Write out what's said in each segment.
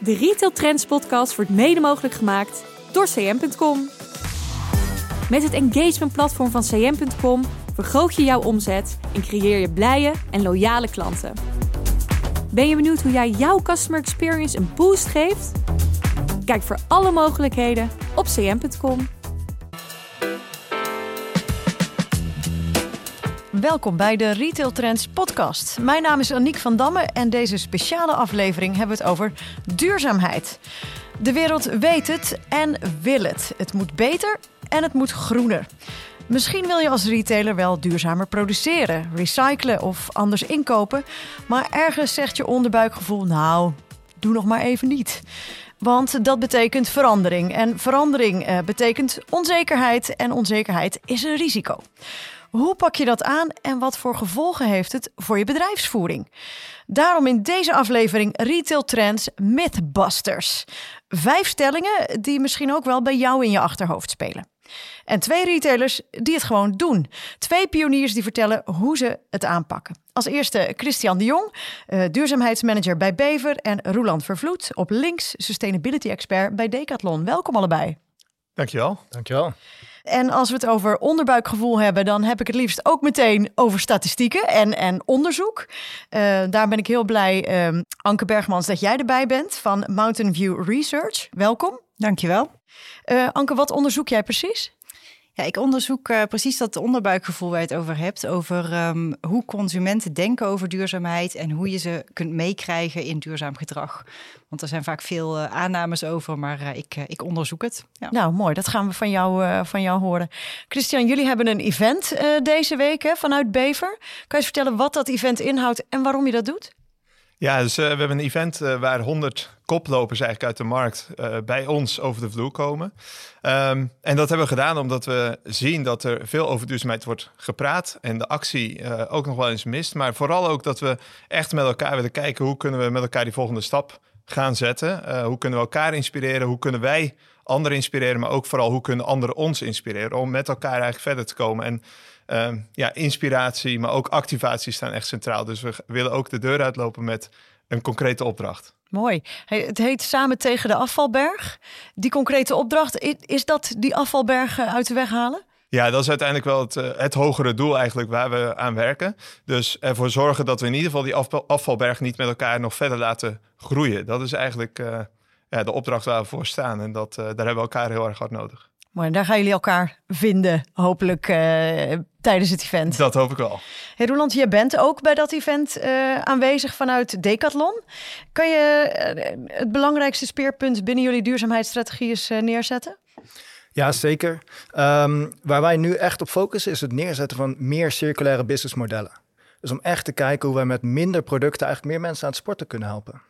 De Retail Trends podcast wordt mede mogelijk gemaakt door cm.com. Met het engagement platform van cm.com vergroot je jouw omzet en creëer je blije en loyale klanten. Ben je benieuwd hoe jij jouw customer experience een boost geeft? Kijk voor alle mogelijkheden op cm.com. Welkom bij de Retail Trends podcast. Mijn naam is Aniek van Damme en deze speciale aflevering hebben we het over duurzaamheid. De wereld weet het en wil het. Het moet beter en het moet groener. Misschien wil je als retailer wel duurzamer produceren, recyclen of anders inkopen, maar ergens zegt je onderbuikgevoel: nou, doe nog maar even niet. Want dat betekent verandering. En verandering eh, betekent onzekerheid. En onzekerheid is een risico. Hoe pak je dat aan en wat voor gevolgen heeft het voor je bedrijfsvoering? Daarom in deze aflevering Retail Trends Mythbusters. Vijf stellingen die misschien ook wel bij jou in je achterhoofd spelen. En twee retailers die het gewoon doen. Twee pioniers die vertellen hoe ze het aanpakken. Als eerste Christian de Jong, uh, duurzaamheidsmanager bij Bever. En Roland Vervloed, op links sustainability expert bij Decathlon. Welkom allebei. Dankjewel. Dankjewel. En als we het over onderbuikgevoel hebben, dan heb ik het liefst ook meteen over statistieken en, en onderzoek. Uh, daar ben ik heel blij, um, Anke Bergmans, dat jij erbij bent van Mountain View Research. Welkom. Dankjewel. Uh, Anke, wat onderzoek jij precies? Ja, ik onderzoek uh, precies dat onderbuikgevoel waar je het over hebt. Over um, hoe consumenten denken over duurzaamheid en hoe je ze kunt meekrijgen in duurzaam gedrag. Want er zijn vaak veel uh, aannames over, maar uh, ik, ik onderzoek het. Ja. Nou, mooi. Dat gaan we van jou, van jou horen. Christian, jullie hebben een event deze week hè, vanuit Bever. Kan je eens vertellen wat dat event inhoudt en waarom je dat doet? Ja, dus uh, we hebben een event uh, waar 100 koplopers eigenlijk uit de markt uh, bij ons over de vloer komen. Um, en dat hebben we gedaan omdat we zien dat er veel over duurzaamheid wordt gepraat en de actie ook nog wel eens mist. Maar vooral ook dat we echt met elkaar willen kijken hoe kunnen we met elkaar die volgende stap gaan zetten. hoe kunnen we elkaar inspireren? Hoe kunnen wij anderen inspireren? Maar ook vooral hoe kunnen anderen ons inspireren om met elkaar eigenlijk verder te komen. En um, ja, inspiratie, maar ook activatie staan echt centraal. Dus we willen ook de deur uitlopen met een concrete opdracht. Mooi. Het heet Samen tegen de afvalberg. Die concrete opdracht, is dat die afvalberg uit de weg halen? Ja, dat is uiteindelijk wel het, uh, het hogere doel eigenlijk waar we aan werken. Dus ervoor zorgen dat we in ieder geval die afvalberg niet met elkaar nog verder laten groeien. Dat is eigenlijk ja, de opdracht waar we voor staan. En dat, uh, daar hebben we elkaar heel erg hard nodig. Mooi, daar gaan jullie elkaar vinden, hopelijk uh, tijdens het event. Dat hoop ik wel. Hey Roland, je bent ook bij dat event uh, aanwezig vanuit Decathlon. Kan je uh, het belangrijkste speerpunt binnen jullie duurzaamheidsstrategie eens neerzetten? Ja, zeker. Um, waar wij nu echt op focussen is het neerzetten van meer circulaire businessmodellen. Dus om echt te kijken hoe wij met minder producten eigenlijk meer mensen aan het sporten kunnen helpen.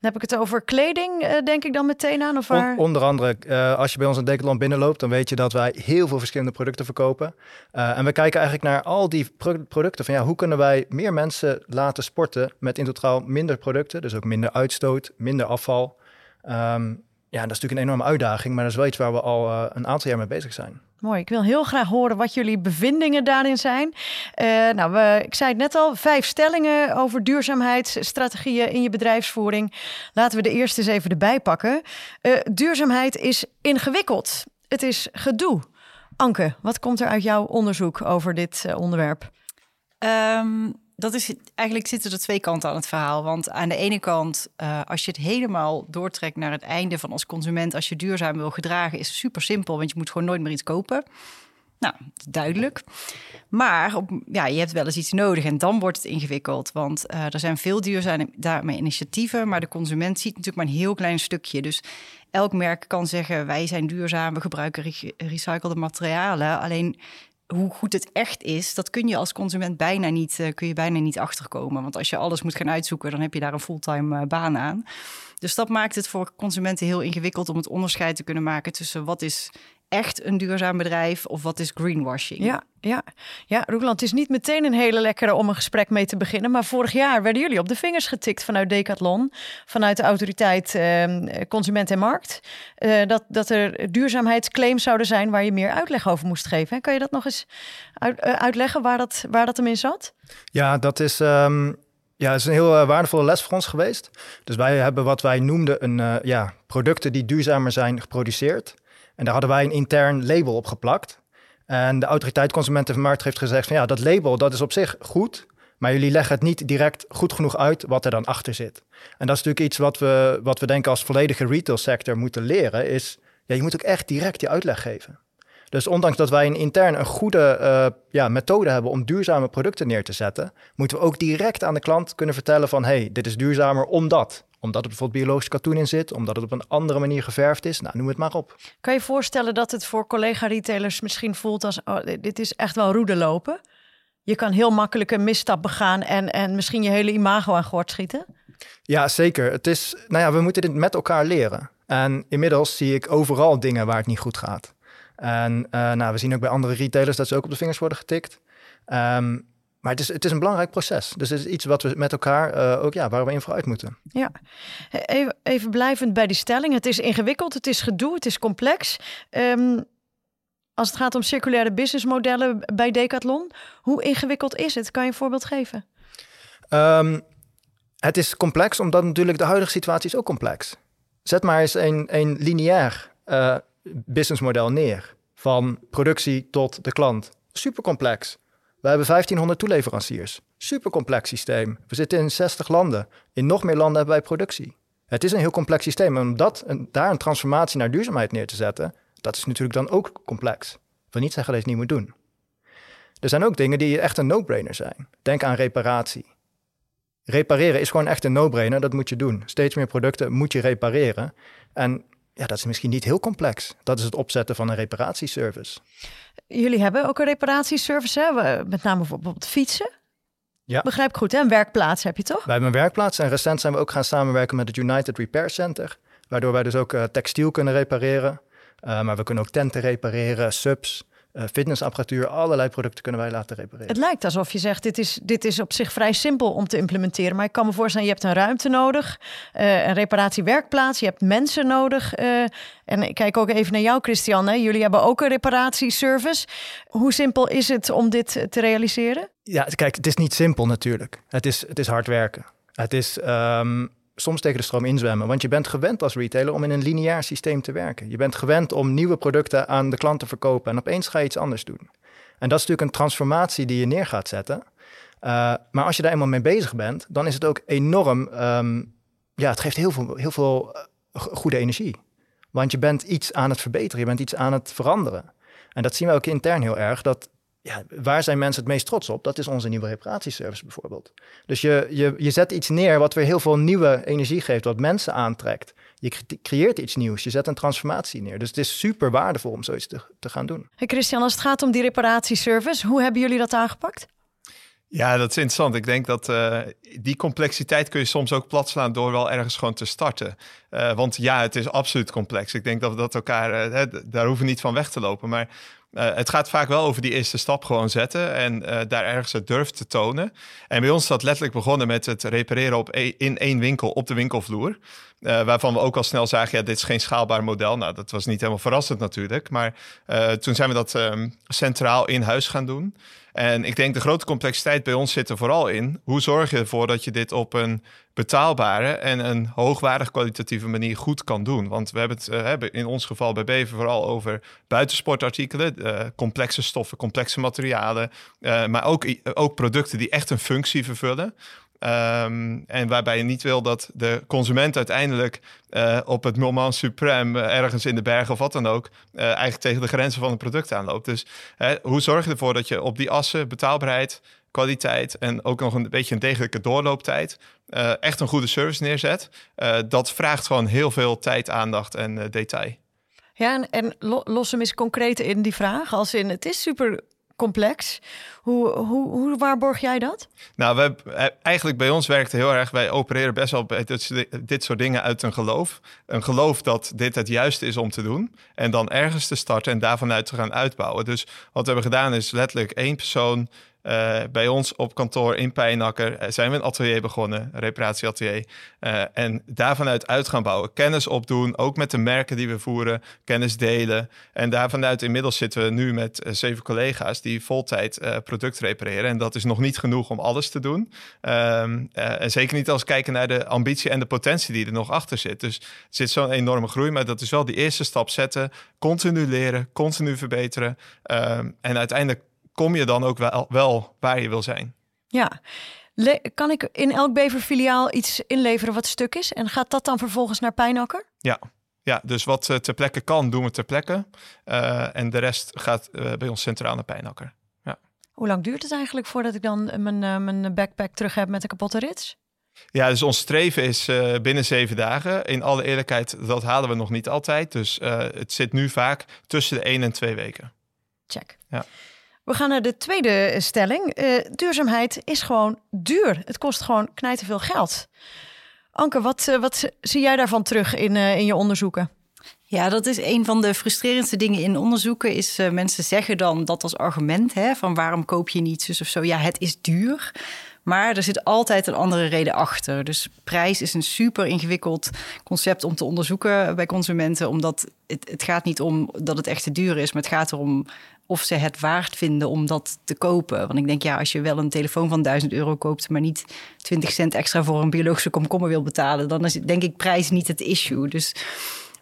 Dan heb ik het over kleding, uh, denk ik dan meteen aan? Of waar? On, onder andere, uh, als je bij ons in Decathlon binnenloopt, dan weet je dat wij heel veel verschillende producten verkopen. Uh, en we kijken eigenlijk naar al die pro producten van ja, hoe kunnen wij meer mensen laten sporten met in totaal minder producten, dus ook minder uitstoot, minder afval. Um, ja, dat is natuurlijk een enorme uitdaging, maar dat is wel iets waar we al een aantal jaar mee bezig zijn. Mooi. Ik wil heel graag horen wat jullie bevindingen daarin zijn. Uh, nou, we, ik zei het net al, vijf stellingen over duurzaamheidsstrategieën in je bedrijfsvoering. Laten we de eerste eens even erbij pakken. Uh, duurzaamheid is ingewikkeld. Het is gedoe. Anke, wat komt er uit jouw onderzoek over dit uh, onderwerp? Um dat is eigenlijk zitten er twee kanten aan het verhaal. Want aan de ene kant, uh, als je het helemaal doortrekt naar het einde van als consument, als je duurzaam wil gedragen, is het super simpel, want je moet gewoon nooit meer iets kopen. Nou, duidelijk. Maar op, ja, je hebt wel eens iets nodig en dan wordt het ingewikkeld. Want uh, er zijn veel duurzame initiatieven, maar de consument ziet natuurlijk maar een heel klein stukje. Dus elk merk kan zeggen: wij zijn duurzaam, we gebruiken re recyclede materialen. Alleen hoe goed het echt is, dat kun je als consument bijna niet, uh, kun je bijna niet achterkomen. Want als je alles moet gaan uitzoeken, dan heb je daar een fulltime uh, baan aan. Dus dat maakt het voor consumenten heel ingewikkeld om het onderscheid te kunnen maken tussen wat is echt een duurzaam bedrijf of wat is greenwashing? Ja, ja. ja Roeland, het is niet meteen een hele lekkere om een gesprek mee te beginnen. Maar vorig jaar werden jullie op de vingers getikt vanuit Decathlon, vanuit de autoriteit eh, Consument en Markt. Uh, dat, dat er duurzaamheidsclaims zouden zijn waar je meer uitleg over moest geven. Hè? Kan je dat nog eens uit, uh, uitleggen waar dat, waar dat hem in zat? Ja, dat is. Um Ja, het is een heel eh, waardevolle les voor ons geweest. Dus wij hebben wat wij noemden een, uh, ja, producten die duurzamer zijn geproduceerd. En daar hadden wij een intern label op geplakt. En de autoriteit Consumentenmarkt heeft gezegd van ja, dat label dat is op zich goed, maar jullie leggen het niet direct goed genoeg uit wat er dan achter zit. En dat is natuurlijk iets wat we, wat we denken als volledige retail sector moeten leren, is ja, je moet ook echt direct die uitleg geven. Dus ondanks dat wij een intern een goede uh, ja, methode hebben om duurzame producten neer te zetten, moeten we ook direct aan de klant kunnen vertellen van hey, dit is duurzamer omdat. Omdat er bijvoorbeeld biologisch katoen in zit, omdat het op een andere manier geverfd is. Nou, noem het maar op. Kan je voorstellen dat het voor collega-retailers misschien voelt als oh, dit is echt wel roede lopen? Je kan heel makkelijk een misstap begaan en, en misschien je hele imago aan gort schieten? Ja, zeker. Het is, nou ja, we moeten dit met elkaar leren. En inmiddels zie ik overal dingen waar het niet goed gaat. En uh, nou, we zien ook bij andere retailers dat ze ook op de vingers worden getikt. Um, maar het is, het is een belangrijk proces. Dus het is iets wat we met elkaar uh, ook, ja, waar we in vooruit moeten. Ja, even, even blijvend bij die stelling. Het is ingewikkeld, het is gedoe, het is complex. Um, als het gaat om circulaire businessmodellen bij Decathlon, hoe ingewikkeld is het? Kan je een voorbeeld geven? Um, het is complex, omdat natuurlijk de huidige situatie is ook complex. Zet maar eens een, een lineair uh, businessmodel neer. Van productie tot de klant. Super complex. We hebben 1500 toeleveranciers. Super complex systeem. We zitten in 60 landen. In nog meer landen hebben wij productie. Het is een heel complex systeem. En om dat, daar een transformatie naar duurzaamheid neer te zetten, dat is natuurlijk dan ook complex. Ik wil niet zeggen dat je het niet moet doen. Er zijn ook dingen die echt een no-brainer zijn. Denk aan reparatie. Repareren is gewoon echt een no-brainer. Dat moet je doen. Steeds meer producten moet je repareren. En ja, dat is misschien niet heel complex. Dat is het opzetten van een reparatieservice. Jullie hebben ook een reparatieservice, hè? met name bijvoorbeeld fietsen. Ja. Begrijp ik goed, hè? Een werkplaats heb je toch? Wij hebben een werkplaats en recent zijn we ook gaan samenwerken met het United Repair Center. Waardoor wij dus ook uh, textiel kunnen repareren. Uh, maar we kunnen ook tenten repareren, subs. Uh, fitnessapparatuur, allerlei producten kunnen wij laten repareren. Het lijkt alsof je zegt, dit is, dit is op zich vrij simpel om te implementeren. Maar ik kan me voorstellen, je hebt een ruimte nodig, uh, een reparatiewerkplaats, je hebt mensen nodig. Uh, en ik kijk ook even naar jou, Christian. Hè? Jullie hebben ook een reparatieservice. Hoe simpel is het om dit te realiseren? Ja, kijk, het is niet simpel natuurlijk. Het is, het is hard werken. Het is um, soms tegen de stroom inzwemmen. Want je bent gewend als retailer om in een lineair systeem te werken. Je bent gewend om nieuwe producten aan de klant te verkopen en opeens ga je iets anders doen. En dat is natuurlijk een transformatie die je neer gaat zetten. Uh, maar als je daar eenmaal mee bezig bent, dan is het ook enorm. Um, ja, het geeft heel veel, heel veel uh, goede energie. Want je bent iets aan het verbeteren, je bent iets aan het veranderen. En dat zien we ook intern heel erg. Dat ja, waar zijn mensen het meest trots op? Dat is onze nieuwe reparatieservice bijvoorbeeld. Dus je, je, je zet iets neer wat weer heel veel nieuwe energie geeft, wat mensen aantrekt. Je creëert iets nieuws, je zet een transformatie neer. Dus het is super waardevol om zoiets te, te gaan doen. Hey Christian, als het gaat om die reparatieservice, hoe hebben jullie dat aangepakt? Ja, dat is interessant. Ik denk dat uh, die complexiteit kun je soms ook platslaan door wel ergens gewoon te starten. Uh, want ja, het is absoluut complex. Ik denk dat we dat elkaar, uh, daar hoeven we niet van weg te lopen. Maar uh, het gaat vaak wel over die eerste stap gewoon zetten en uh, daar ergens het durf te tonen. En bij ons is dat letterlijk begonnen met het repareren op e in één winkel op de winkelvloer. Uh, waarvan we ook al snel zagen, ja, dit is geen schaalbaar model. Nou, dat was niet helemaal verrassend natuurlijk. Maar toen zijn we dat um, centraal in huis gaan doen. En ik denk de grote complexiteit bij ons zit er vooral in. Hoe zorg je ervoor dat je dit op een betaalbare en een hoogwaardig kwalitatieve manier goed kan doen? Want we hebben het uh, in ons geval bij Bever vooral over buitensportartikelen, uh, complexe stoffen, complexe materialen, uh, maar ook, ook producten die echt een functie vervullen. Um, en waarbij je niet wil dat de consument uiteindelijk uh, op het moment suprême uh, ergens in de bergen of wat dan ook, uh, eigenlijk tegen de grenzen van het product aanloopt. Dus hoe zorg je ervoor dat je op die assen betaalbaarheid, kwaliteit en ook nog een beetje een degelijke doorlooptijd echt een goede service neerzet? dat vraagt gewoon heel veel tijd, aandacht en detail. Ja, en, en los hem eens concreet in die vraag. Als in, het is super complex. Hoe, hoe, hoe waarborg jij dat? Nou, we, eh, eigenlijk bij ons werkt heel erg. Wij opereren best wel bij dit, dit soort dingen uit een geloof. Een geloof dat dit het juiste is om te doen. En dan ergens te starten en daarvan uit te gaan uitbouwen. Dus wat we hebben gedaan is letterlijk één persoon uh, bij ons op kantoor in Pijnakker uh, zijn we een atelier begonnen, een reparatieatelier. Uh, en daarvanuit uit gaan bouwen. Kennis opdoen, ook met de merken die we voeren, kennis delen. En daarvanuit inmiddels zitten we nu met zeven collega's die voltijd product repareren. En dat is nog niet genoeg om alles te doen. Um, en zeker niet als kijken naar de ambitie en de potentie die er nog achter zit. Dus er zit zo'n enorme groei, maar dat is wel die eerste stap zetten. Continu leren, continu verbeteren. Um, en uiteindelijk kom je dan ook wel, wel waar je wil zijn. Ja. kan ik in elk Bever-filiaal iets inleveren wat stuk is? En gaat dat dan vervolgens naar Pijnakker? Ja, ja, dus wat uh, ter plekke kan, doen we ter plekke. Uh, en de rest gaat uh, bij ons centraal naar Pijnakker. Ja. Hoe lang duurt het eigenlijk voordat ik dan mijn, mijn backpack terug heb met de kapotte rits? Ja, dus ons streven is binnen zeven dagen. In alle eerlijkheid, dat halen we nog niet altijd. Dus het zit nu vaak tussen de één en twee weken. Check. Ja. We gaan naar de tweede stelling. Uh, duurzaamheid is gewoon duur. Het kost gewoon knijten veel geld. Anke, wat, uh, wat zie jij daarvan terug in, in je onderzoeken? Ja, dat is een van de frustrerendste dingen in onderzoeken. Is mensen zeggen dan dat als argument hè, van waarom koop je niet zus of zo. Ja, het is duur. Maar er zit altijd een andere reden achter. Dus prijs is een super ingewikkeld concept om te onderzoeken bij consumenten. Omdat het, het gaat niet om dat het echt te duur is, maar het gaat erom of ze het waard vinden om dat te kopen. Want ik denk, ja, als je wel een telefoon van 1000 euro koopt, maar niet 20 cent extra voor een biologische komkommer wil betalen, dan is denk ik prijs niet het issue. Dus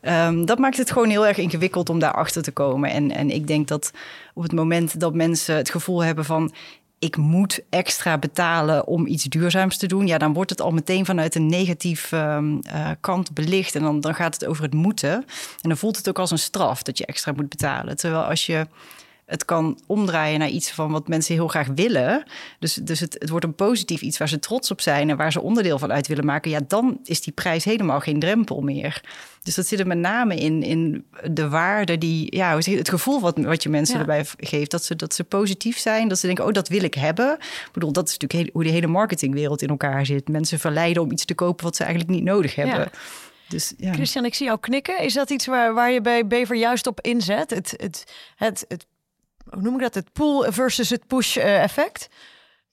um, dat maakt het gewoon heel erg ingewikkeld om daarachter te komen. En, en ik denk dat op het moment dat mensen het gevoel hebben van ik moet extra betalen om iets duurzaams te doen, ja, dan wordt het al meteen vanuit een negatief um, uh, kant belicht. En dan, dan gaat het over het moeten. En dan voelt het ook als een straf dat je extra moet betalen. Terwijl als je het kan omdraaien naar iets van wat mensen heel graag willen. Dus, dus het, het wordt een positief iets waar ze trots op zijn en waar ze onderdeel van uit willen maken. Ja, dan is die prijs helemaal geen drempel meer. Dus dat zit er met name in, in de waarde die, ja, het gevoel wat, wat je mensen erbij geeft. Dat ze, dat ze positief zijn, dat ze denken, oh, dat wil ik hebben. Ik bedoel, dat is natuurlijk hoe de hele marketingwereld in elkaar zit. Mensen verleiden om iets te kopen wat ze eigenlijk niet nodig hebben. Ja. Dus, ja. Christian, ik zie jou knikken. Is dat iets waar, waar je bij Bever juist op inzet? Het, het, het, het hoe noem ik dat? Het pull versus het push eh, effect?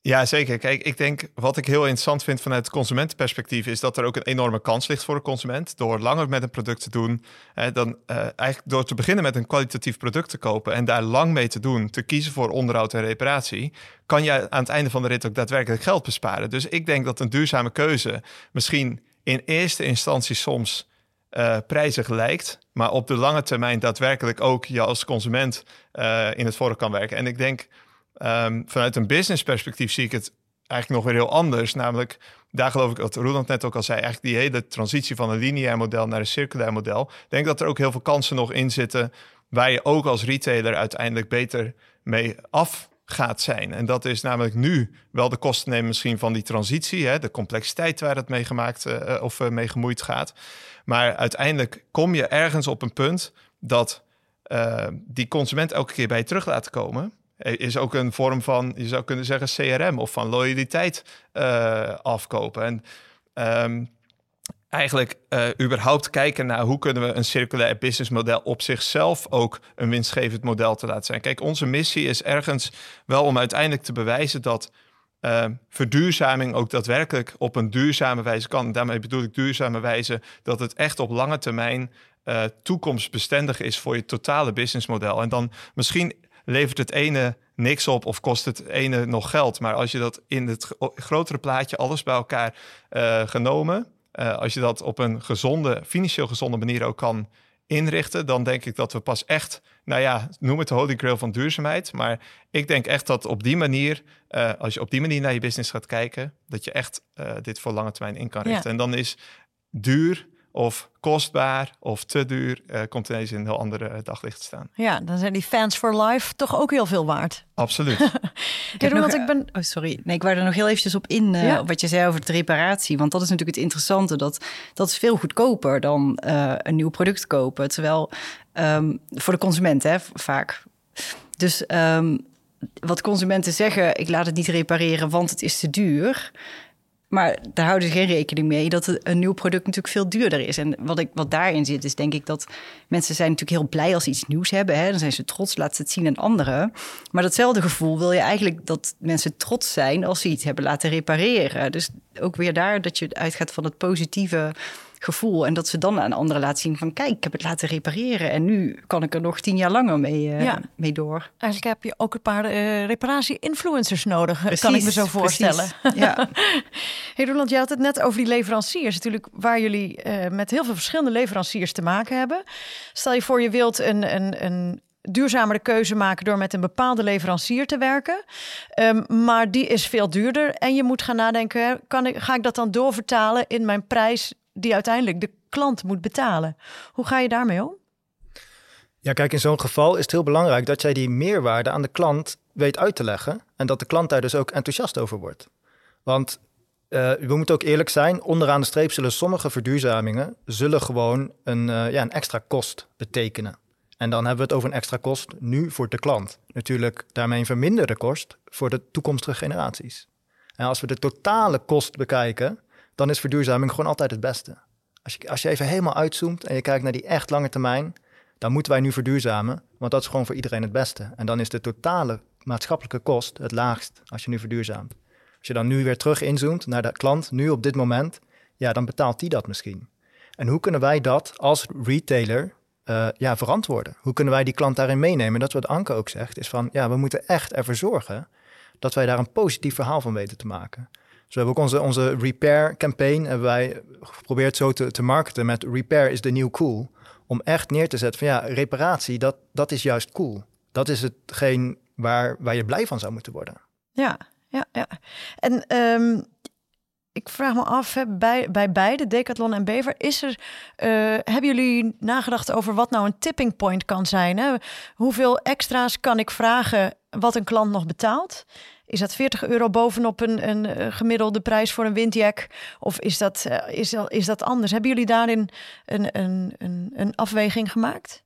Ja, zeker. Kijk, ik denk wat ik heel interessant vind vanuit het consumentenperspectief is dat er ook een enorme kans ligt voor de consument door langer met een product te doen. Hè, dan uh, eigenlijk door te beginnen met een kwalitatief product te kopen en daar lang mee te doen, te kiezen voor onderhoud en reparatie, kan je aan het einde van de rit ook daadwerkelijk geld besparen. Dus ik denk dat een duurzame keuze misschien in eerste instantie soms uh, prijzig lijkt, maar op de lange termijn daadwerkelijk ook je als consument uh, in het voordeel kan werken. En ik denk um, vanuit een business perspectief zie ik het eigenlijk nog weer heel anders. Namelijk, daar geloof ik dat Roland net ook al zei, eigenlijk die hele transitie van een lineair model naar een circulair model. Ik denk dat er ook heel veel kansen nog in zitten waar je ook als retailer uiteindelijk beter mee af gaat zijn. En dat is namelijk nu wel de kosten nemen misschien van die transitie, hè, de complexiteit waar het mee gemaakt uh, of uh, mee gemoeid gaat. Maar uiteindelijk kom je ergens op een punt dat die consument elke keer bij je terug laten komen. Is ook een vorm van, je zou kunnen zeggen, CRM of van loyaliteit afkopen. En um, eigenlijk uh, überhaupt kijken naar hoe kunnen we een circulair businessmodel op zichzelf ook een winstgevend model te laten zijn. Kijk, onze missie is ergens wel om uiteindelijk te bewijzen dat uh, verduurzaming ook daadwerkelijk op een duurzame wijze kan. Daarmee bedoel ik duurzame wijze dat het echt op lange termijn uh, toekomstbestendig is voor je totale businessmodel. En dan misschien levert het ene niks op of kost het ene nog geld. Maar als je dat in het grotere plaatje alles bij elkaar genomen uh, als je dat op een gezonde, financieel gezonde manier ook kan inrichten, dan denk ik dat we pas echt, nou ja, noem het de holy grail van duurzaamheid. Maar ik denk echt dat op die manier, uh, als je op die manier naar je business gaat kijken, dat je echt uh, dit voor lange termijn in kan richten. Ja. En dan is duur of kostbaar of te duur, uh, komt ineens in een heel andere daglicht te staan. Ja, dan zijn die fans for life toch ook heel veel waard. Absoluut. ik, nog, ik ben... Oh, sorry. Nee, ik wou er nog heel eventjes op in, uh, ja. op wat je zei over de reparatie. Want dat is natuurlijk het interessante. Dat, dat is veel goedkoper dan uh, een nieuw product kopen. Terwijl um, voor de consument, hè, vaak. Dus um, wat consumenten zeggen, ik laat het niet repareren, want het is te duur Maar daar houden ze geen rekening mee dat een nieuw product natuurlijk veel duurder is. En wat, ik, wat daarin zit, is denk ik dat mensen zijn natuurlijk heel blij als ze iets nieuws hebben. Hè? Dan zijn ze trots, laten ze het zien aan anderen. Maar datzelfde gevoel wil je eigenlijk dat mensen trots zijn als ze iets hebben laten repareren. Dus ook weer daar dat je uitgaat van het positieve gevoel. En dat ze dan aan anderen laten zien van... kijk, ik heb het laten repareren... en nu kan ik er nog tien jaar langer mee, uh, ja. mee door. Eigenlijk heb je ook een paar uh, reparatie-influencers nodig... Precies, kan ik me zo voorstellen. Ja. hey Roland, je had het net over die leveranciers. Natuurlijk waar jullie uh, met heel veel verschillende leveranciers te maken hebben. Stel je voor je wilt een, een, een duurzamere keuze maken door met een bepaalde leverancier te werken. Um, maar die is veel duurder. En je moet gaan nadenken: kan ik, ga ik dat dan doorvertalen in mijn prijs die uiteindelijk de klant moet betalen. Hoe ga je daarmee om? Ja, kijk, in zo'n geval is het heel belangrijk dat jij die meerwaarde aan de klant weet uit te leggen. En dat de klant daar dus ook enthousiast over wordt. Want uh, we moeten ook eerlijk zijn, onderaan de streep zullen sommige verduurzamingen zullen gewoon een, uh, ja, een extra kost betekenen. En dan hebben we het over een extra kost nu voor de klant. Natuurlijk daarmee een verminderde kost voor de toekomstige generaties. En als we de totale kost bekijken, dan is verduurzaming gewoon altijd het beste. Als je, als je even helemaal uitzoomt en je kijkt naar die echt lange termijn, dan moeten wij nu verduurzamen, want dat is gewoon voor iedereen het beste. En dan is de totale maatschappelijke kost het laagst als je nu verduurzaamt. Als je dan nu weer terug inzoomt naar de klant, nu op dit moment, ja, dan betaalt die dat misschien. En hoe kunnen wij dat als retailer uh, ja, verantwoorden? Hoe kunnen wij die klant daarin meenemen? Dat wat Anke ook zegt, is van ja, we moeten echt ervoor zorgen dat wij daar een positief verhaal van weten te maken. Dus we hebben ook onze, repair campaign wij geprobeerd zo te, te marketen met repair is the new cool. Om echt neer te zetten van ja, reparatie, dat, dat is juist cool. Dat is hetgeen waar, waar je blij van zou moeten worden. Ja, ja, ja. En um, ik vraag me af, bij, bij beide, Decathlon en Bever, is er, uh, hebben jullie nagedacht over wat nou een tipping point kan zijn? Hè? Hoeveel extra's kan ik vragen wat een klant nog betaalt? Is dat 40 euro bovenop een, een eh, gemiddelde prijs voor een windjack? Of is dat, uh, is, is dat anders? Hebben jullie daarin een, een, een, een afweging gemaakt?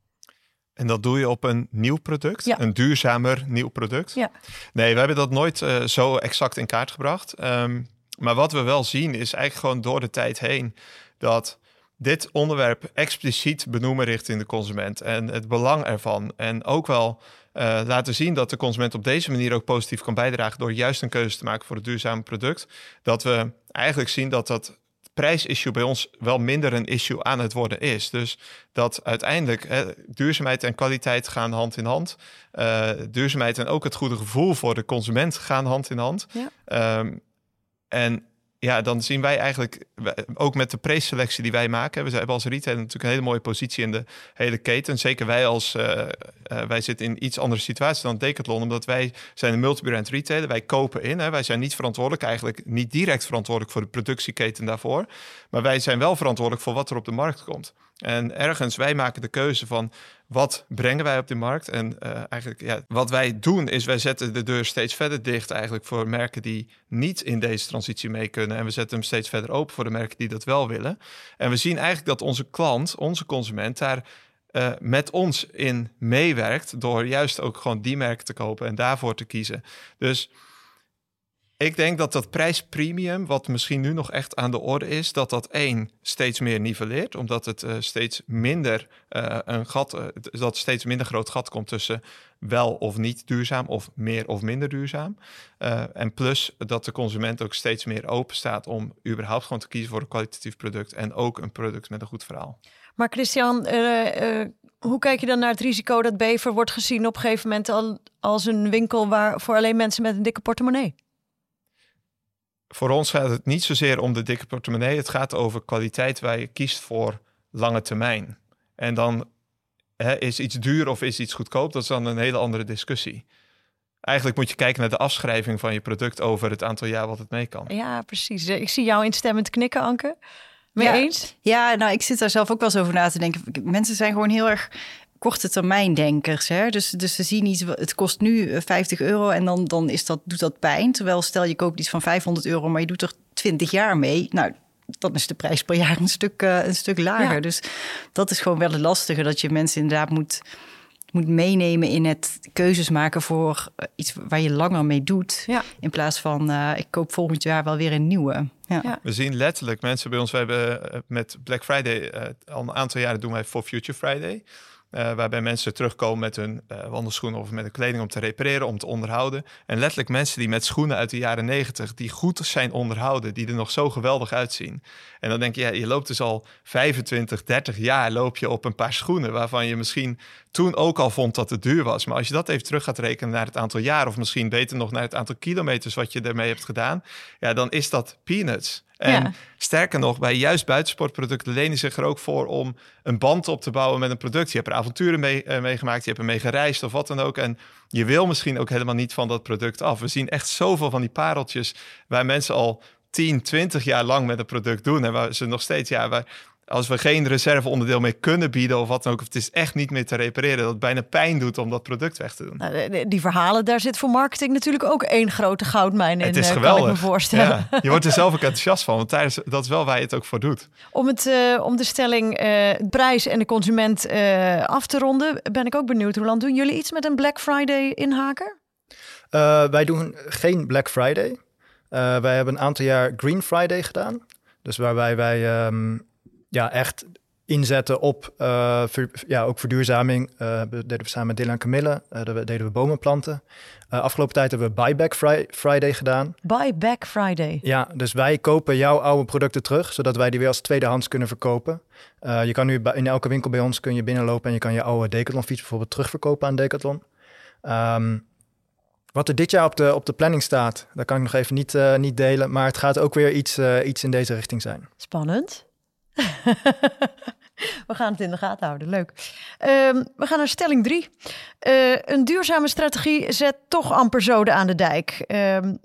En dat doe je op een nieuw product, ja. een duurzamer nieuw product? Ja. Nee, we hebben dat nooit uh, zo exact in kaart gebracht. Um, maar wat we wel zien is eigenlijk gewoon door de tijd heen dat dit onderwerp expliciet benoemen richting de consument en het belang ervan. En ook wel uh, laten zien dat de consument op deze manier ook positief kan bijdragen door juist een keuze te maken voor het duurzame product. Dat we eigenlijk zien dat dat prijsissue bij ons wel minder een issue aan het worden is. Dus dat uiteindelijk hè, duurzaamheid en kwaliteit gaan hand in hand. Uh, duurzaamheid en ook het goede gevoel voor de consument gaan hand in hand. Ja. Um, en ja, dan zien wij eigenlijk ook met de preselectie die wij maken. We hebben als retailer natuurlijk een hele mooie positie in de hele keten. Zeker wij als uh, wij zitten in iets andere situatie dan Decathlon, omdat wij zijn een multibrand retailer. Wij kopen in. Hè. Wij zijn niet verantwoordelijk, eigenlijk niet direct verantwoordelijk voor de productieketen daarvoor. Maar wij zijn wel verantwoordelijk voor wat er op de markt komt. En ergens, wij maken de keuze van wat brengen wij op de markt. En uh, eigenlijk, ja, wat wij doen is, wij zetten de deur steeds verder dicht eigenlijk voor merken die niet in deze transitie mee kunnen. En we zetten hem steeds verder open voor de merken die dat wel willen. En we zien eigenlijk dat onze klant, onze consument, daar uh, met ons in meewerkt door juist ook gewoon die merken te kopen en daarvoor te kiezen. Dus ik denk dat dat prijspremium, wat misschien nu nog echt aan de orde is, dat dat één steeds meer nivelleert, omdat het uh, steeds minder uh, een gat, uh, dat steeds minder groot gat komt tussen wel of niet duurzaam of meer of minder duurzaam. en plus dat de consument ook steeds meer open staat om überhaupt gewoon te kiezen voor een kwalitatief product en ook een product met een goed verhaal. Maar Christian, hoe kijk je dan naar het risico dat Bever wordt gezien op een gegeven moment al als een winkel waar voor alleen mensen met een dikke portemonnee? Voor ons gaat het niet zozeer om de dikke portemonnee. Het gaat over kwaliteit waar je kiest voor lange termijn. En dan hè, is iets duur of is iets goedkoop, dat is dan een hele andere discussie. Eigenlijk moet je kijken naar de afschrijving van je product over het aantal jaar wat het mee kan. Ja, precies. Ik zie jou instemmend knikken, Anke. Mee ja, eens? Ja, nou, ik zit daar zelf ook wel eens over na te denken. Mensen zijn gewoon heel erg korte termijn denkers. Hè? Dus, dus ze zien iets, het kost nu 50 euro en dan, dan is dat, doet dat pijn. Terwijl stel je koopt iets van 500 euro, maar je doet er 20 jaar mee. Nou, dan is de prijs per jaar een stuk, uh, een stuk lager. Ja. Dus dat is gewoon wel het lastige, dat je mensen inderdaad moet, moet meenemen in het keuzes maken voor iets waar je langer mee doet. Ja. In plaats van, uh, ik koop volgend jaar wel weer een nieuwe. Ja. We zien letterlijk mensen bij ons. We hebben eh, met Black Friday uh, al een aantal jaren doen wij For Future Friday. Uh, waarbij mensen terugkomen met hun uh, wandelschoenen of met hun kleding om te repareren, om te onderhouden. En letterlijk mensen die met schoenen uit de jaren negentig, die goed zijn onderhouden, die er nog zo geweldig uitzien. En dan denk je, ja, je loopt dus al 25, 30 jaar loop je op een paar schoenen waarvan je misschien toen ook al vond dat het duur was. Maar als je dat even terug gaat rekenen naar het aantal jaar, of misschien beter nog naar het aantal kilometers wat je ermee hebt gedaan, ja, dan is dat peanuts. En ja. sterker nog, bij juist buitensportproducten lenen zich er ook voor om een band op te bouwen met een product. Je hebt er avonturen mee, uh, meegemaakt, je hebt er mee gereisd of wat dan ook. En je wil misschien ook helemaal niet van dat product af. We zien echt zoveel van die pareltjes waar mensen al 10, 20 jaar lang met een product doen. En waar ze nog steeds, ja, waar, als we geen reserveonderdeel meer kunnen bieden of wat dan ook, of het is echt niet meer te repareren, dat het bijna pijn doet om dat product weg te doen. Nou, die verhalen, daar zit voor marketing natuurlijk ook één grote goudmijn in. Het is uh, geweldig. Kan ik me voorstellen. Ja, je wordt er zelf ook enthousiast van, want tijdens, dat is wel waar je het ook voor doet. Om, het, uh, om de stelling uh, prijs en de consument af te ronden, ben ik ook benieuwd. Hoe lang doen jullie iets met een Black Friday inhaker? wij doen geen Black Friday. wij hebben een aantal jaar Green Friday gedaan. Dus waarbij wij um, ja, echt inzetten op uh, ver, ja, ook verduurzaming. Uh, deden we samen met Dylan Camille. Uh, deden we bomen planten. afgelopen tijd hebben we Buyback fri Friday gedaan. Buyback Friday? Ja, dus wij kopen jouw oude producten terug, zodat wij die weer als tweedehands kunnen verkopen. je kan nu in elke winkel bij ons kun je binnenlopen en je kan je oude Decathlon fiets bijvoorbeeld terugverkopen aan Decathlon. Um, wat er dit jaar op de, op de planning staat, dat kan ik nog even niet, niet delen. Maar het gaat ook weer iets, iets in deze richting zijn. Spannend. we gaan het in de gaten houden. Leuk. Um, we gaan naar stelling drie. Uh, een duurzame strategie zet toch amper zoden aan de dijk. Um,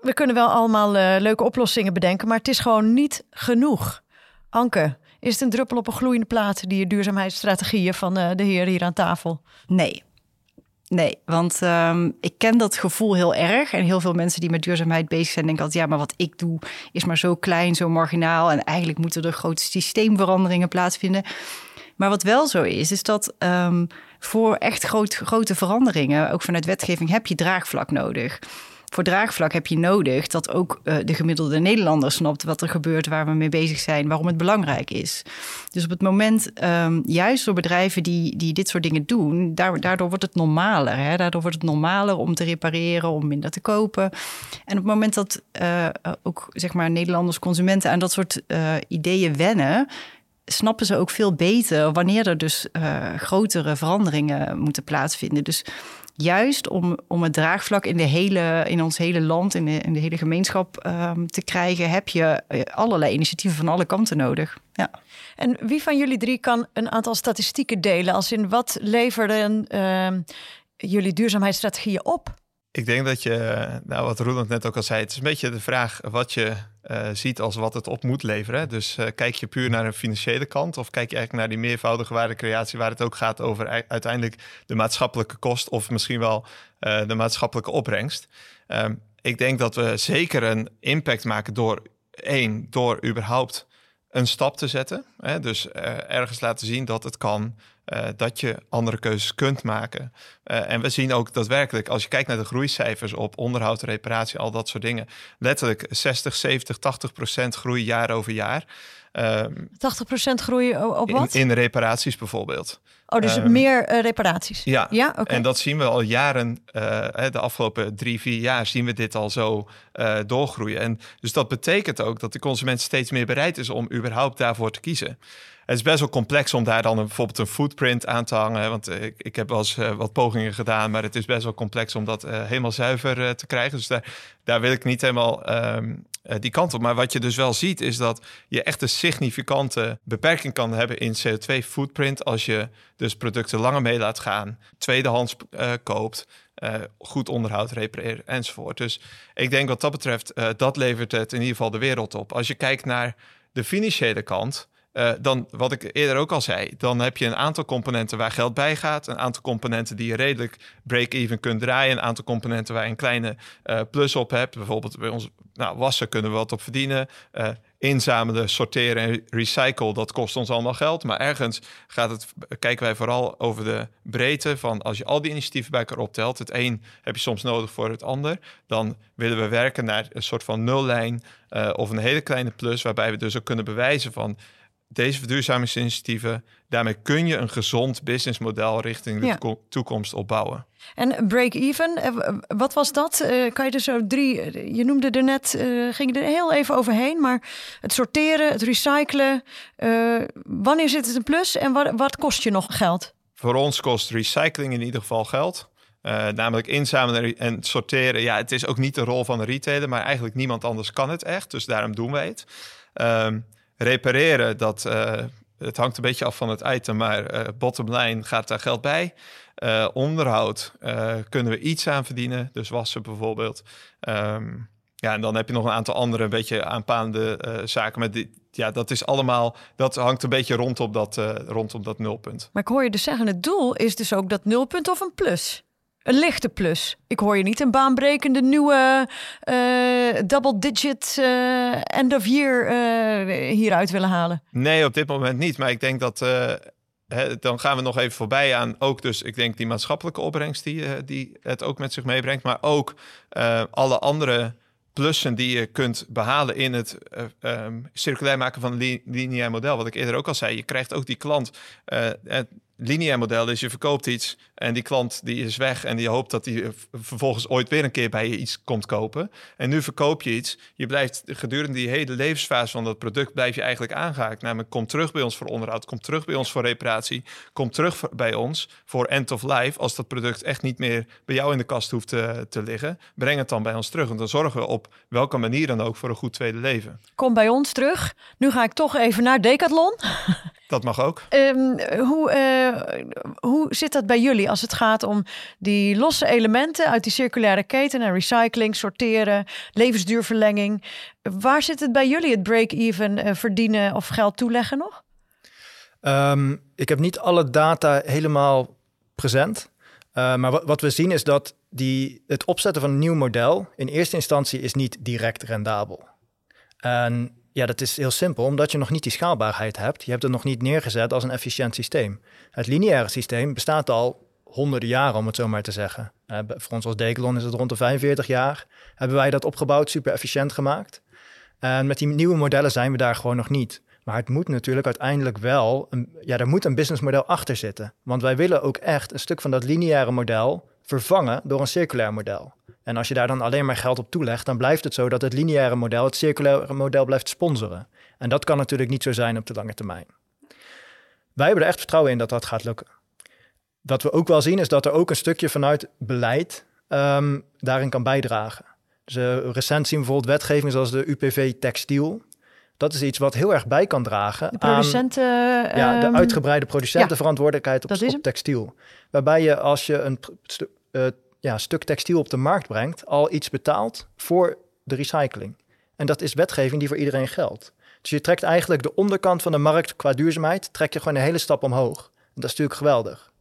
we kunnen wel allemaal uh, leuke oplossingen bedenken, maar het is gewoon niet genoeg. Anke, is het een druppel op een gloeiende plaat, die duurzaamheidsstrategieën van de heer hier aan tafel? Nee. Nee, want um, ik ken dat gevoel heel erg. En heel veel mensen die met duurzaamheid bezig zijn, denken altijd: ja, maar wat ik doe is maar zo klein, zo marginaal. En eigenlijk moeten er grote systeemveranderingen plaatsvinden. Maar wat wel zo is, is dat um, voor echt groot, grote veranderingen, ook vanuit wetgeving, heb je draagvlak nodig voor draagvlak heb je nodig dat ook uh, de gemiddelde Nederlander snapt wat er gebeurt, waar we mee bezig zijn, waarom het belangrijk is. Dus op het moment, um, juist door bedrijven die, die dit soort dingen doen, daar, daardoor wordt het normaler. Hè? Daardoor wordt het normaler om te repareren, om minder te kopen. En op het moment dat uh, ook zeg maar Nederlanders, consumenten aan dat soort uh, ideeën wennen, snappen ze ook veel beter wanneer er dus grotere veranderingen moeten plaatsvinden. Dus juist om, om het draagvlak in, de hele, in ons hele land, in de, in de hele gemeenschap um, te krijgen, heb je eh, allerlei initiatieven van alle kanten nodig. Ja. En wie van jullie drie kan een aantal statistieken delen? Als in wat leverden uh, jullie duurzaamheidsstrategieën op? Ik denk dat je, nou wat Roland net ook al zei, het is een beetje de vraag wat je uh, ziet als wat het op moet leveren. Dus uh, kijk je puur naar een financiële kant of kijk je eigenlijk naar die meervoudige waardecreatie waar het ook gaat over uiteindelijk de maatschappelijke kost of misschien wel uh, de maatschappelijke opbrengst. Um, ik denk dat we zeker een impact maken door één, door überhaupt een stap te zetten. Hè? Dus ergens laten zien dat het kan. Uh, dat je andere keuzes kunt maken. Uh, en we zien ook daadwerkelijk, als je kijkt naar de groeicijfers op onderhoud, reparatie, al dat soort dingen, letterlijk 60, 70, 80 procent groei jaar over jaar. Um, 80 procent groei op wat? In, in, reparaties bijvoorbeeld. Oh, dus um, meer uh, reparaties? Ja, ja? Okay. en dat zien we al jaren, de afgelopen drie, vier jaar zien we dit al zo doorgroeien. En dus dat betekent ook dat de consument steeds meer bereid is om überhaupt daarvoor te kiezen. Het is best wel complex om daar dan een, bijvoorbeeld een footprint aan te hangen. Want ik, ik heb wel eens wat pogingen gedaan, maar het is best wel complex om dat helemaal zuiver te krijgen. Dus daar, daar wil ik niet helemaal um, die kant op. Maar wat je dus wel ziet, is dat je echt een significante beperking kan hebben in CO2 footprint. Als je dus producten langer mee laat gaan, tweedehands koopt. goed onderhoud, repareren enzovoort. Dus ik denk wat dat betreft, dat levert het in ieder geval de wereld op. Als je kijkt naar de financiële kant, dan wat ik eerder ook al zei, dan heb je een aantal componenten waar geld bij gaat, een aantal componenten die je redelijk break-even kunt draaien, een aantal componenten waar je een kleine plus op hebt. Bijvoorbeeld bij ons nou, wassen kunnen we wat op verdienen. Uh, inzamelen, sorteren en recyclen, dat kost ons allemaal geld. Maar ergens gaat het, kijken wij vooral over de breedte van als je al die initiatieven bij elkaar optelt. Het een heb je soms nodig voor het ander. Dan willen we werken naar een soort van nullijn uh, of een hele kleine plus, waarbij we dus ook kunnen bewijzen van deze verduurzamingsinitiatieven, daarmee kun je een gezond businessmodel richting de ja. toekomst opbouwen. En break-even, eh, wat was dat? Uh, kan je er zo drie, eh, je noemde er net, uh, ging er heel even overheen, maar het sorteren, het recyclen, uh, wanneer zit het een plus en wat, wat kost je nog geld? Voor ons kost recycling in ieder geval geld. namelijk inzamelen en sorteren. Ja, het is ook niet de rol van de retailer, maar eigenlijk niemand anders kan het echt. Dus daarom doen wij het. Um, repareren, dat, uh, het hangt een beetje af van het item, maar uh, bottom line gaat daar geld bij. Uh, onderhoud kunnen we iets aan verdienen, dus wassen bijvoorbeeld. Um, ja, en dan heb je nog een aantal andere een beetje aanpaande zaken. Maar die, ja, dat is allemaal, dat hangt een beetje rondom dat, rondom dat nulpunt. Maar ik hoor je dus zeggen, het doel is dus ook dat nulpunt of een plus? Een lichte plus. Ik hoor je niet een baanbrekende nieuwe uh, double digit uh, end of year uh, hieruit willen halen. Nee, op dit moment niet. Maar ik denk dat hè, dan gaan we nog even voorbij aan ook dus ik denk die maatschappelijke opbrengst die, die het ook met zich meebrengt. Maar ook alle andere plussen die je kunt behalen in het um, circulair maken van een lineair model. Wat ik eerder ook al zei, je krijgt ook die klant lineair model is je verkoopt iets en die klant die is weg en die hoopt dat die vervolgens ooit weer een keer bij je iets komt kopen. En nu verkoop je iets. Je blijft gedurende die hele levensfase van dat product blijf je eigenlijk aangehaakt. Namelijk kom terug bij ons voor onderhoud, kom terug bij ons voor reparatie, kom terug bij ons voor end of life. Als dat product echt niet meer bij jou in de kast hoeft te, te liggen, breng het dan bij ons terug. En dan zorgen we op welke manier dan ook voor een goed tweede leven. Kom bij ons terug. Nu ga ik toch even naar Decathlon. Dat mag ook. Um, hoe, uh, hoe zit dat bij jullie als het gaat om die losse elementen uit die circulaire keten en recycling, sorteren, levensduurverlenging? Waar zit het bij jullie, het break-even uh, verdienen of geld toeleggen nog? Um, ik heb niet alle data helemaal present. Uh, maar wat, wat, we zien is dat die, het opzetten van een nieuw model in eerste instantie is niet direct rendabel. En ja, dat is heel simpel, omdat je nog niet die schaalbaarheid hebt. Je hebt het nog niet neergezet als een efficiënt systeem. Het lineaire systeem bestaat al honderden jaren, om het zo maar te zeggen. Uh, voor ons als Decathlon is het rond de 45 jaar. Hebben wij dat opgebouwd, super efficiënt gemaakt. En met die nieuwe modellen zijn we daar gewoon nog niet. Maar het moet natuurlijk uiteindelijk wel, ja, er moet een businessmodel achter zitten. Want wij willen ook echt een stuk van dat lineaire model vervangen door een circulair model. En als je daar dan alleen maar geld op toelegt, dan blijft het zo dat het lineaire model, het circulaire model blijft sponsoren. En dat kan natuurlijk niet zo zijn op de lange termijn. Wij hebben er echt vertrouwen in dat dat gaat lukken. Wat we ook wel zien is dat er ook een stukje vanuit beleid um, daarin kan bijdragen. Dus uh, recent zien we bijvoorbeeld wetgeving zoals de UPV textiel. Dat is iets wat heel erg bij kan dragen de producenten, aan ja, de ehm, uitgebreide producentenverantwoordelijkheid op, op textiel. Waarbij je als je een uh, ja, stuk textiel op de markt brengt, al iets betaalt voor de recycling. En dat is wetgeving die voor iedereen geldt. Dus je trekt eigenlijk de onderkant van de markt qua duurzaamheid, trek je gewoon een hele stap omhoog. En dat is natuurlijk geweldig.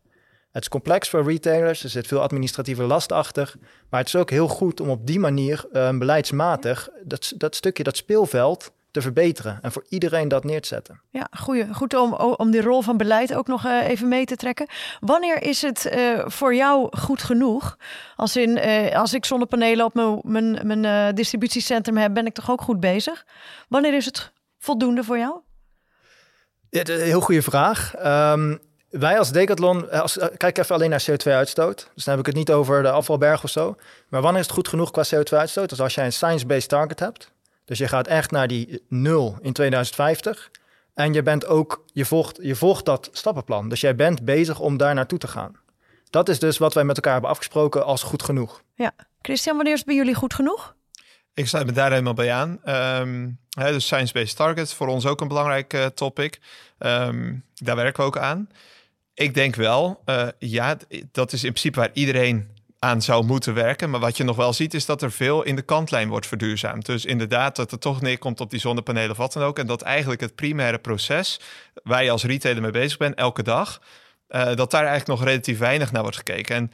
Het is complex voor retailers, er zit veel administratieve last achter. Maar het is ook heel goed om op die manier uh, beleidsmatig dat, dat stukje, dat speelveld, te verbeteren en voor iedereen dat neer te zetten. Ja, goeie. goed om, om die rol van beleid ook nog uh, even mee te trekken. Wanneer is het uh, voor jou goed genoeg? Als, in, uh, als ik zonnepanelen op mijn, mijn, distributiecentrum heb, ben ik toch ook goed bezig? Wanneer is het voldoende voor jou? Ja, een heel goede vraag. Um, wij als Decathlon, als, kijk even alleen naar CO2-uitstoot. Dus dan heb ik het niet over de afvalberg of zo. Maar wanneer is het goed genoeg qua CO2-uitstoot? Dus als jij een science-based target hebt, dus je gaat echt naar die nul in 2050. En je bent ook, je volgt, je volgt dat stappenplan. Dus jij bent bezig om daar naartoe te gaan. Dat is dus wat wij met elkaar hebben afgesproken als goed genoeg. Ja. Christian, wanneer is het bij jullie goed genoeg? Ik sluit me daar helemaal bij aan. Um, hè, dus science-based targets, voor ons ook een belangrijk uh, topic. Um, daar werken we ook aan. Ik denk wel, uh, ja, dat is in principe waar iedereen aan zou moeten werken. Maar wat je nog wel ziet, is dat er veel in de kantlijn wordt verduurzaamd. Dus inderdaad, dat het toch neerkomt op die zonnepanelen of wat dan ook. En dat eigenlijk het primaire proces, waar je als retailer mee bezig bent, elke dag, uh, dat daar eigenlijk nog relatief weinig naar wordt gekeken. En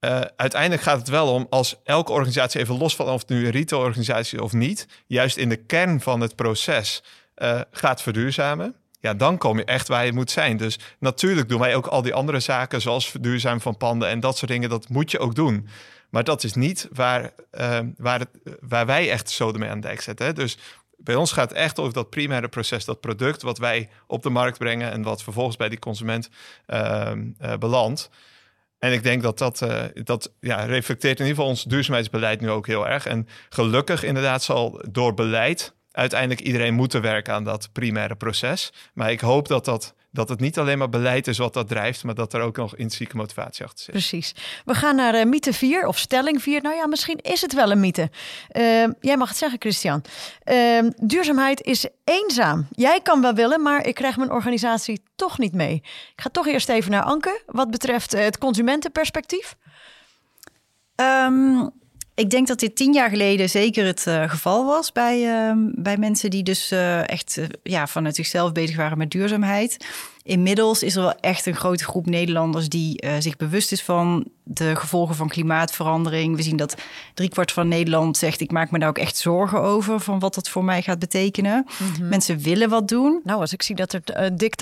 uh, uiteindelijk gaat het wel om als elke organisatie, even los van of het nu een retailorganisatie is of niet, juist in de kern van het proces uh, gaat verduurzamen ja, dan kom je echt waar je moet zijn. Dus natuurlijk doen wij ook al die andere zaken, zoals verduurzamen van panden en dat soort dingen. Dat moet je ook doen. Maar dat is niet waar, uh, waar, het, waar wij echt zo mee aan de dijk zetten. Hè? Dus bij ons gaat het echt over dat primaire proces, dat product wat wij op de markt brengen en wat vervolgens bij die consument uh, uh, belandt. En ik denk dat dat, uh, dat ja, reflecteert in ieder geval ons duurzaamheidsbeleid nu ook heel erg. En gelukkig inderdaad zal door beleid uiteindelijk iedereen moeten werken aan dat primaire proces. Maar ik hoop dat, dat, dat het niet alleen maar beleid is wat dat drijft, maar dat er ook nog intrinsieke motivatie achter zit. Precies. We gaan naar uh, mythe 4 of stelling 4. Nou ja, misschien is het wel een mythe. Uh, jij mag het zeggen, Christian. Uh, duurzaamheid is eenzaam. Jij kan wel willen, maar ik krijg mijn organisatie toch niet mee. Ik ga toch eerst even naar Anke, wat betreft het consumentenperspectief. Um, ik denk dat dit tien jaar geleden zeker het uh, geval was bij, uh, bij mensen die dus uh, echt ja, vanuit zichzelf bezig waren met duurzaamheid. Inmiddels is er wel echt een grote groep Nederlanders die zich bewust is van de gevolgen van klimaatverandering. We zien dat driekwart van Nederland zegt: Ik maak me daar ook echt zorgen over van wat dat voor mij gaat betekenen. Mm -hmm. Mensen willen wat doen. Nou, als ik zie dat er uh, dik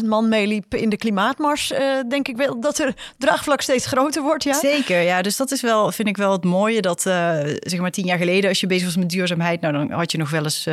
80.000 man meeliep in de klimaatmars, uh, denk ik wel dat er draagvlak steeds groter wordt. Ja? Zeker, ja. Dus dat is wel, vind ik wel het mooie dat, zeg maar, tien jaar geleden, als je bezig was met duurzaamheid, nou dan had je nog wel eens.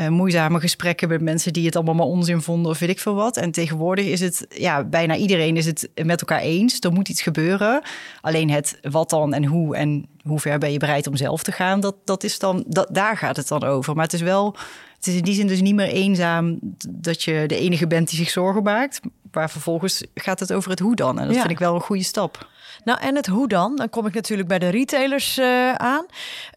Uh, moeizame gesprekken met mensen die het allemaal maar onzin vonden of weet ik veel wat. En tegenwoordig is het, ja, bijna iedereen is het met elkaar eens. Er moet iets gebeuren. Alleen het wat dan en hoe en hoe ver ben je bereid om zelf te gaan, dat, dat is dan, dat, daar gaat het dan over. Maar het is wel, het is in die zin dus niet meer eenzaam dat je de enige bent die zich zorgen maakt. Maar vervolgens gaat het over het hoe dan. En dat ja. vind ik wel een goede stap. Nou, en het hoe dan? Dan kom ik natuurlijk bij de retailers uh, aan.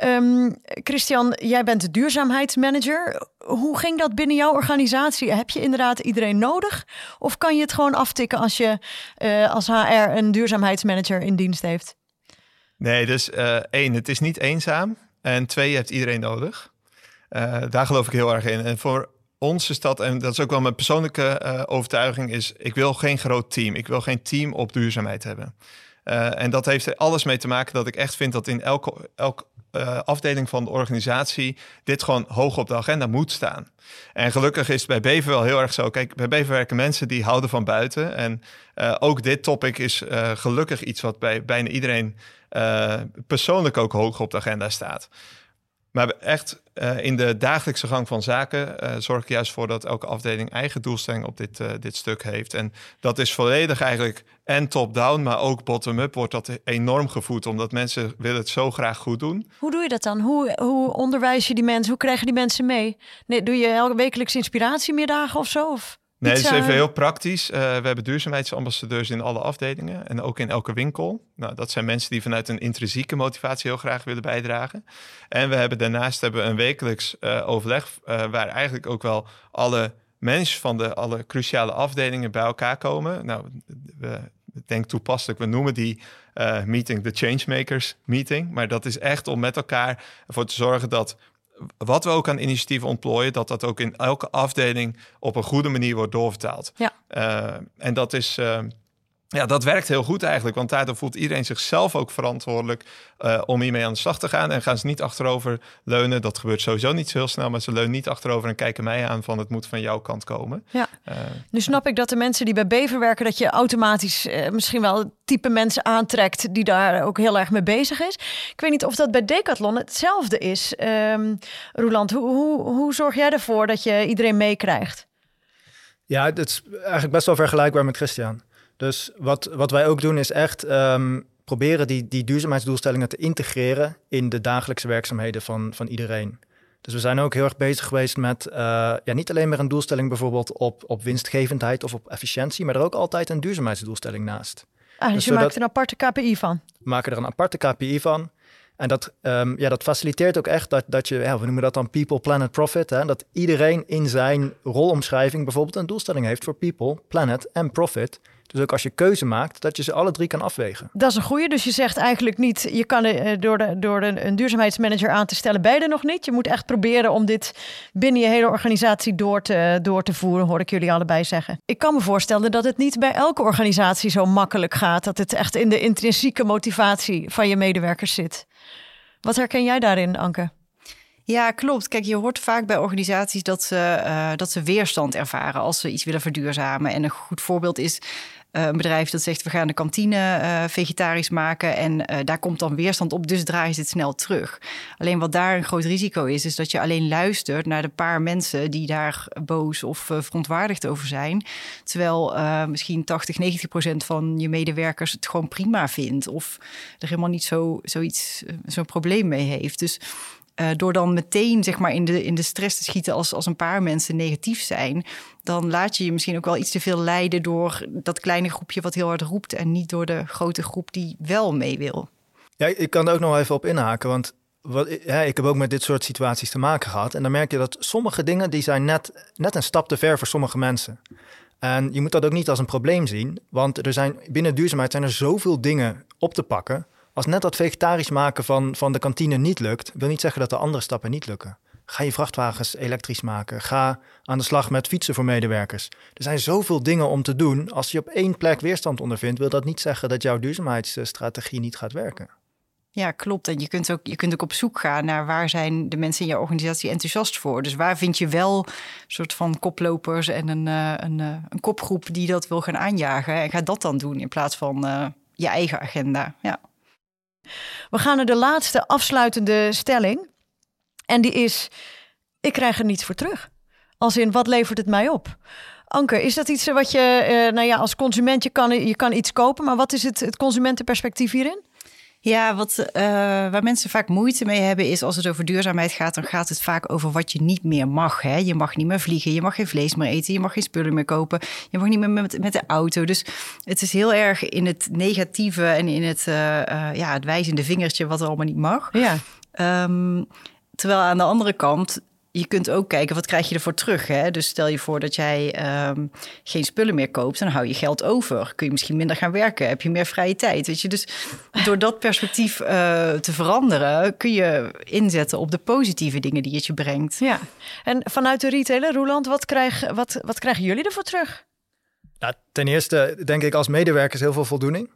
Um, Christian, jij bent de duurzaamheidsmanager. Hoe ging dat binnen jouw organisatie? Heb je inderdaad iedereen nodig? Of kan je het gewoon aftikken als je uh, als HR een duurzaamheidsmanager in dienst heeft? Nee, dus uh, één, het is niet eenzaam. En twee, je hebt iedereen nodig. Daar geloof ik heel erg in. En voor ons is dat, en dat is ook wel mijn persoonlijke uh, overtuiging, is ik wil geen groot team. Ik wil geen team op duurzaamheid hebben. Uh, en dat heeft er alles mee te maken dat ik echt vind dat in elke, elke afdeling van de organisatie dit gewoon hoog op de agenda moet staan. En gelukkig is het bij Bever wel heel erg zo. Kijk, bij Bever werken mensen die houden van buiten. En ook dit topic is gelukkig iets wat bij bijna iedereen persoonlijk ook hoog op de agenda staat. Maar echt uh, in de dagelijkse gang van zaken uh, zorg ik juist voor dat elke afdeling eigen doelstelling op dit, uh, dit stuk heeft. En dat is volledig eigenlijk en top-down, maar ook bottom-up wordt dat enorm gevoed, omdat mensen willen het zo graag goed doen. Hoe doe je dat dan? Hoe, hoe onderwijs je die mensen? Hoe krijgen die mensen mee? Nee, doe je elke wekelijks inspiratiemiddagen of zo? Of? Nee, het is even heel praktisch. Uh, we hebben duurzaamheidsambassadeurs in alle afdelingen en ook in elke winkel. Nou, dat zijn mensen die vanuit een intrinsieke motivatie heel graag willen bijdragen. En we hebben daarnaast hebben we een wekelijks uh, overleg uh, waar eigenlijk ook wel alle mensen van de alle cruciale afdelingen bij elkaar komen. Nou, we denk toepasselijk, we noemen die meeting de Changemakers meeting. Maar dat is echt om met elkaar ervoor te zorgen dat wat we ook aan initiatieven ontplooien, dat dat ook in elke afdeling op een goede manier wordt doorvertaald. Ja. Uh, en dat is. Uh, ja, dat werkt heel goed eigenlijk, want daardoor voelt iedereen zichzelf ook verantwoordelijk uh, om hiermee aan de slag te gaan. En gaan ze niet achterover leunen. Dat gebeurt sowieso niet zo heel snel, maar ze leunen niet achterover en kijken mij aan van het moet van jouw kant komen. Ja. Uh, nu snap ik dat de mensen die bij Bever werken, dat je automatisch uh, misschien wel het type mensen aantrekt die daar ook heel erg mee bezig is. Ik weet niet of dat bij Decathlon hetzelfde is. Um, Roland, hoe, hoe, hoe zorg jij ervoor dat je iedereen meekrijgt? Ja, het is eigenlijk best wel vergelijkbaar met Christian. Dus wat, wat wij ook doen is echt um, proberen die, die duurzaamheidsdoelstellingen te integreren in de dagelijkse werkzaamheden van, van iedereen. Dus we zijn ook heel erg bezig geweest met uh, ja, niet alleen maar een doelstelling bijvoorbeeld op, op winstgevendheid of op efficiëntie, maar er ook altijd een duurzaamheidsdoelstelling naast. Ah, dus, dus je maakt er een aparte KPI van? We maken er een aparte KPI van. En dat, um, ja, dat faciliteert ook echt dat, dat je, ja, we noemen dat dan people, planet, profit. Hè? Dat iedereen in zijn rolomschrijving bijvoorbeeld een doelstelling heeft voor people, planet en profit Dus ook als je keuze maakt, dat je ze alle drie kan afwegen. Dat is een goede. Dus je zegt eigenlijk niet, je kan uh, door, de, door de, een duurzaamheidsmanager aan te stellen, bij er nog niet. Je moet echt proberen om dit binnen je hele organisatie door te, door te voeren, hoor ik jullie allebei zeggen. Ik kan me voorstellen dat het niet bij elke organisatie zo makkelijk gaat. Dat het echt in de intrinsieke motivatie van je medewerkers zit. Wat herken jij daarin, Anke? Ja, klopt. Kijk, je hoort vaak bij organisaties dat ze, uh, dat ze weerstand ervaren als ze iets willen verduurzamen. En een goed voorbeeld is een bedrijf dat zegt we gaan de kantine uh, vegetarisch maken en daar komt dan weerstand op, dus draaien ze het snel terug. Alleen wat daar een groot risico is, is dat je alleen luistert naar de paar mensen die daar boos of verontwaardigd over zijn, terwijl misschien 80, 90 procent van je medewerkers het gewoon prima vindt of er helemaal niet zo, zoiets, zo'n probleem mee heeft. Dus uh, door dan meteen zeg maar, in, de, in de stress te schieten als, als een paar mensen negatief zijn, dan laat je je misschien ook wel iets te veel leiden door dat kleine groepje wat heel hard roept en niet door de grote groep die wel mee wil. Ja, ik kan er ook nog even op inhaken, want wat, ja, ik heb ook met dit soort situaties te maken gehad. En dan merk je dat sommige dingen die zijn net, net een stap te ver voor sommige mensen. En je moet dat ook niet als een probleem zien, want er zijn, binnen duurzaamheid zijn er zoveel dingen op te pakken als net dat vegetarisch maken van, van de kantine niet lukt, wil niet zeggen dat de andere stappen niet lukken. Ga je vrachtwagens elektrisch maken. Ga aan de slag met fietsen voor medewerkers. Er zijn zoveel dingen om te doen. Als je op één plek weerstand ondervindt, wil dat niet zeggen dat jouw duurzaamheidsstrategie niet gaat werken. Ja, klopt. En je kunt, ook, je kunt ook op zoek gaan naar waar zijn de mensen in je organisatie enthousiast voor. Dus waar vind je wel een soort van koplopers en een, eh, een, eh, een kopgroep die dat wil gaan aanjagen. En ga dat dan doen in plaats van uh, je eigen agenda. Ja. We gaan naar de laatste afsluitende stelling. En die is: ik krijg er niets voor terug. Als in, wat levert het mij op? Anke, is dat iets wat je, uh, nou ja, als consument, je kan, je kan iets kopen, maar wat is het, het consumentenperspectief hierin? Ja, wat, uh, waar mensen vaak moeite mee hebben is als het over duurzaamheid gaat, dan gaat het vaak over wat je niet meer mag. Hè? Je mag niet meer vliegen, je mag geen vlees meer eten, je mag geen spullen meer kopen, je mag niet meer met, met de auto. Dus het is heel erg in het negatieve en in het, uh, uh, ja, het wijzende vingertje wat er allemaal niet mag. Ja. Um, terwijl aan de andere kant je kunt ook kijken, wat krijg je ervoor terug? Hè? Dus stel je voor dat jij um, geen spullen meer koopt, dan hou je geld over. Kun je misschien minder gaan werken, heb je meer vrije tijd. Weet je? Dus door dat perspectief uh, te veranderen, kun je inzetten op de positieve dingen die het je brengt. Ja, en vanuit de retailer, Roland, wat, krijg, wat, wat krijgen jullie ervoor terug? Nou, ten eerste denk ik als medewerkers heel veel voldoening.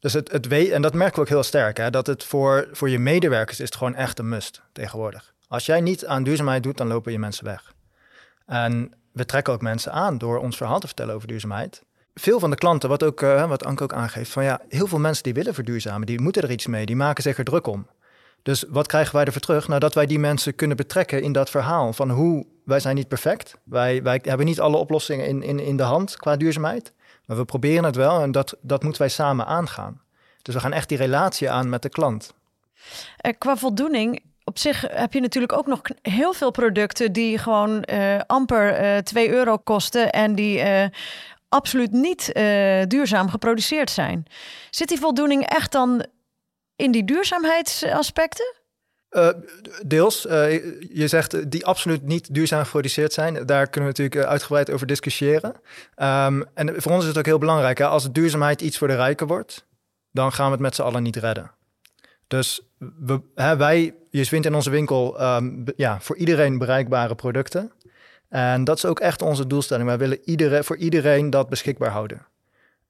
Dus het, het weet, en dat merken we ook heel sterk, hè, dat het voor, voor je medewerkers is het gewoon echt een must tegenwoordig. Als jij niet aan duurzaamheid doet, dan lopen je mensen weg. En we trekken ook mensen aan door ons verhaal te vertellen over duurzaamheid. Veel van de klanten, wat, ook, uh, wat Anke ook aangeeft, van ja, heel veel mensen die willen verduurzamen, die moeten er iets mee, die maken zich er druk om. Dus wat krijgen wij ervoor terug? Nou, dat wij die mensen kunnen betrekken in dat verhaal van hoe wij zijn niet perfect. Wij, wij hebben niet alle oplossingen in, in, in de hand qua duurzaamheid. Maar we proberen het wel en dat, dat moeten wij samen aangaan. Dus we gaan echt die relatie aan met de klant. Uh, qua voldoening, op zich heb je natuurlijk ook nog heel veel producten die gewoon uh, amper uh, 2 euro kosten en die uh, absoluut niet duurzaam geproduceerd zijn. Zit die voldoening echt dan in die duurzaamheidsaspecten? deels. je zegt die absoluut niet duurzaam geproduceerd zijn. Daar kunnen we natuurlijk uitgebreid over discussiëren. Um, en voor ons is het ook heel belangrijk. Hè? Als duurzaamheid iets voor de rijken wordt, dan gaan we het met z'n allen niet redden. Dus we, hè, wij, je vindt in onze winkel um, ja, voor iedereen bereikbare producten. En dat is ook echt onze doelstelling. Wij willen iedereen, voor iedereen dat beschikbaar houden.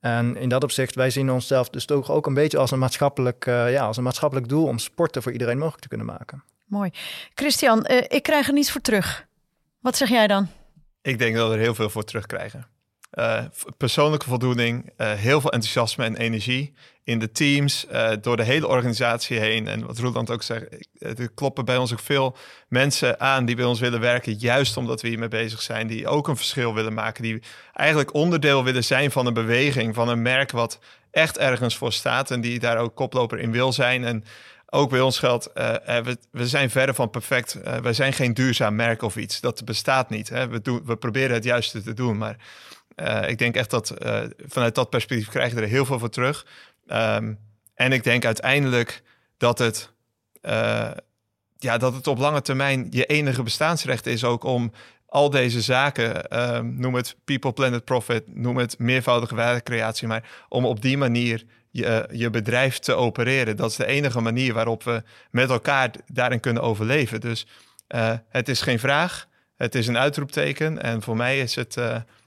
En in dat opzicht, wij zien onszelf dus toch ook een beetje als een maatschappelijk, uh, ja, als een maatschappelijk doel om sporten voor iedereen mogelijk te kunnen maken. Mooi. Christian, uh, ik krijg er niets voor terug. Wat zeg jij dan? Ik denk dat we er heel veel voor terugkrijgen. Uh, persoonlijke voldoening, uh, heel veel enthousiasme en energie in de teams, uh, door de hele organisatie heen. En wat Roland ook zegt, er kloppen bij ons ook veel mensen aan die bij ons willen werken, juist omdat we hiermee bezig zijn, die ook een verschil willen maken, die eigenlijk onderdeel willen zijn van een beweging, van een merk wat echt ergens voor staat en die daar ook koploper in wil zijn. En ook bij ons geldt, uh, we, we, zijn verder van perfect. Uh, wij zijn geen duurzaam merk of iets. Dat bestaat niet. Hè? We, doen, we proberen het juiste te doen. Maar ik denk echt dat vanuit dat perspectief krijg je er heel veel voor terug. Um, en ik denk uiteindelijk dat het, ja, dat het op lange termijn je enige bestaansrecht is ook om al deze zaken, ehm, noem het people, planet, profit, noem het meervoudige waardecreatie, maar om op die manier je, je bedrijf te opereren. Dat is de enige manier waarop we met elkaar daarin kunnen overleven. Dus uh, het is geen vraag, het is een uitroepteken. En voor mij is het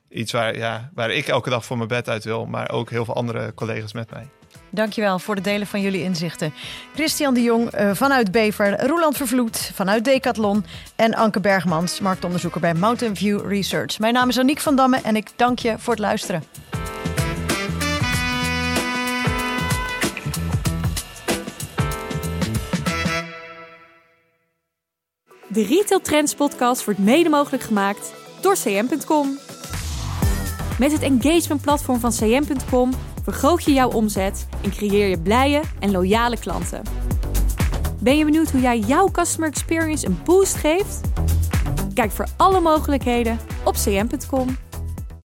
iets waar, ja, waar ik elke dag voor mijn bed uit wil, maar ook heel veel andere collega's met mij. Dankjewel voor het delen van jullie inzichten. Christian de Jong uh, vanuit Bever, Roland Vervloed vanuit Decathlon en Anke Bergmans, marktonderzoeker bij Mountain View Research. Mijn naam is Aniek van Damme en ik dank je voor het luisteren. De Retail Trends podcast wordt mede mogelijk gemaakt door cm.com. Met het engagement platform van cm.com vergroot je jouw omzet en creëer je blije en loyale klanten. Ben je benieuwd hoe jij jouw customer experience een boost geeft? Kijk voor alle mogelijkheden op cm.com.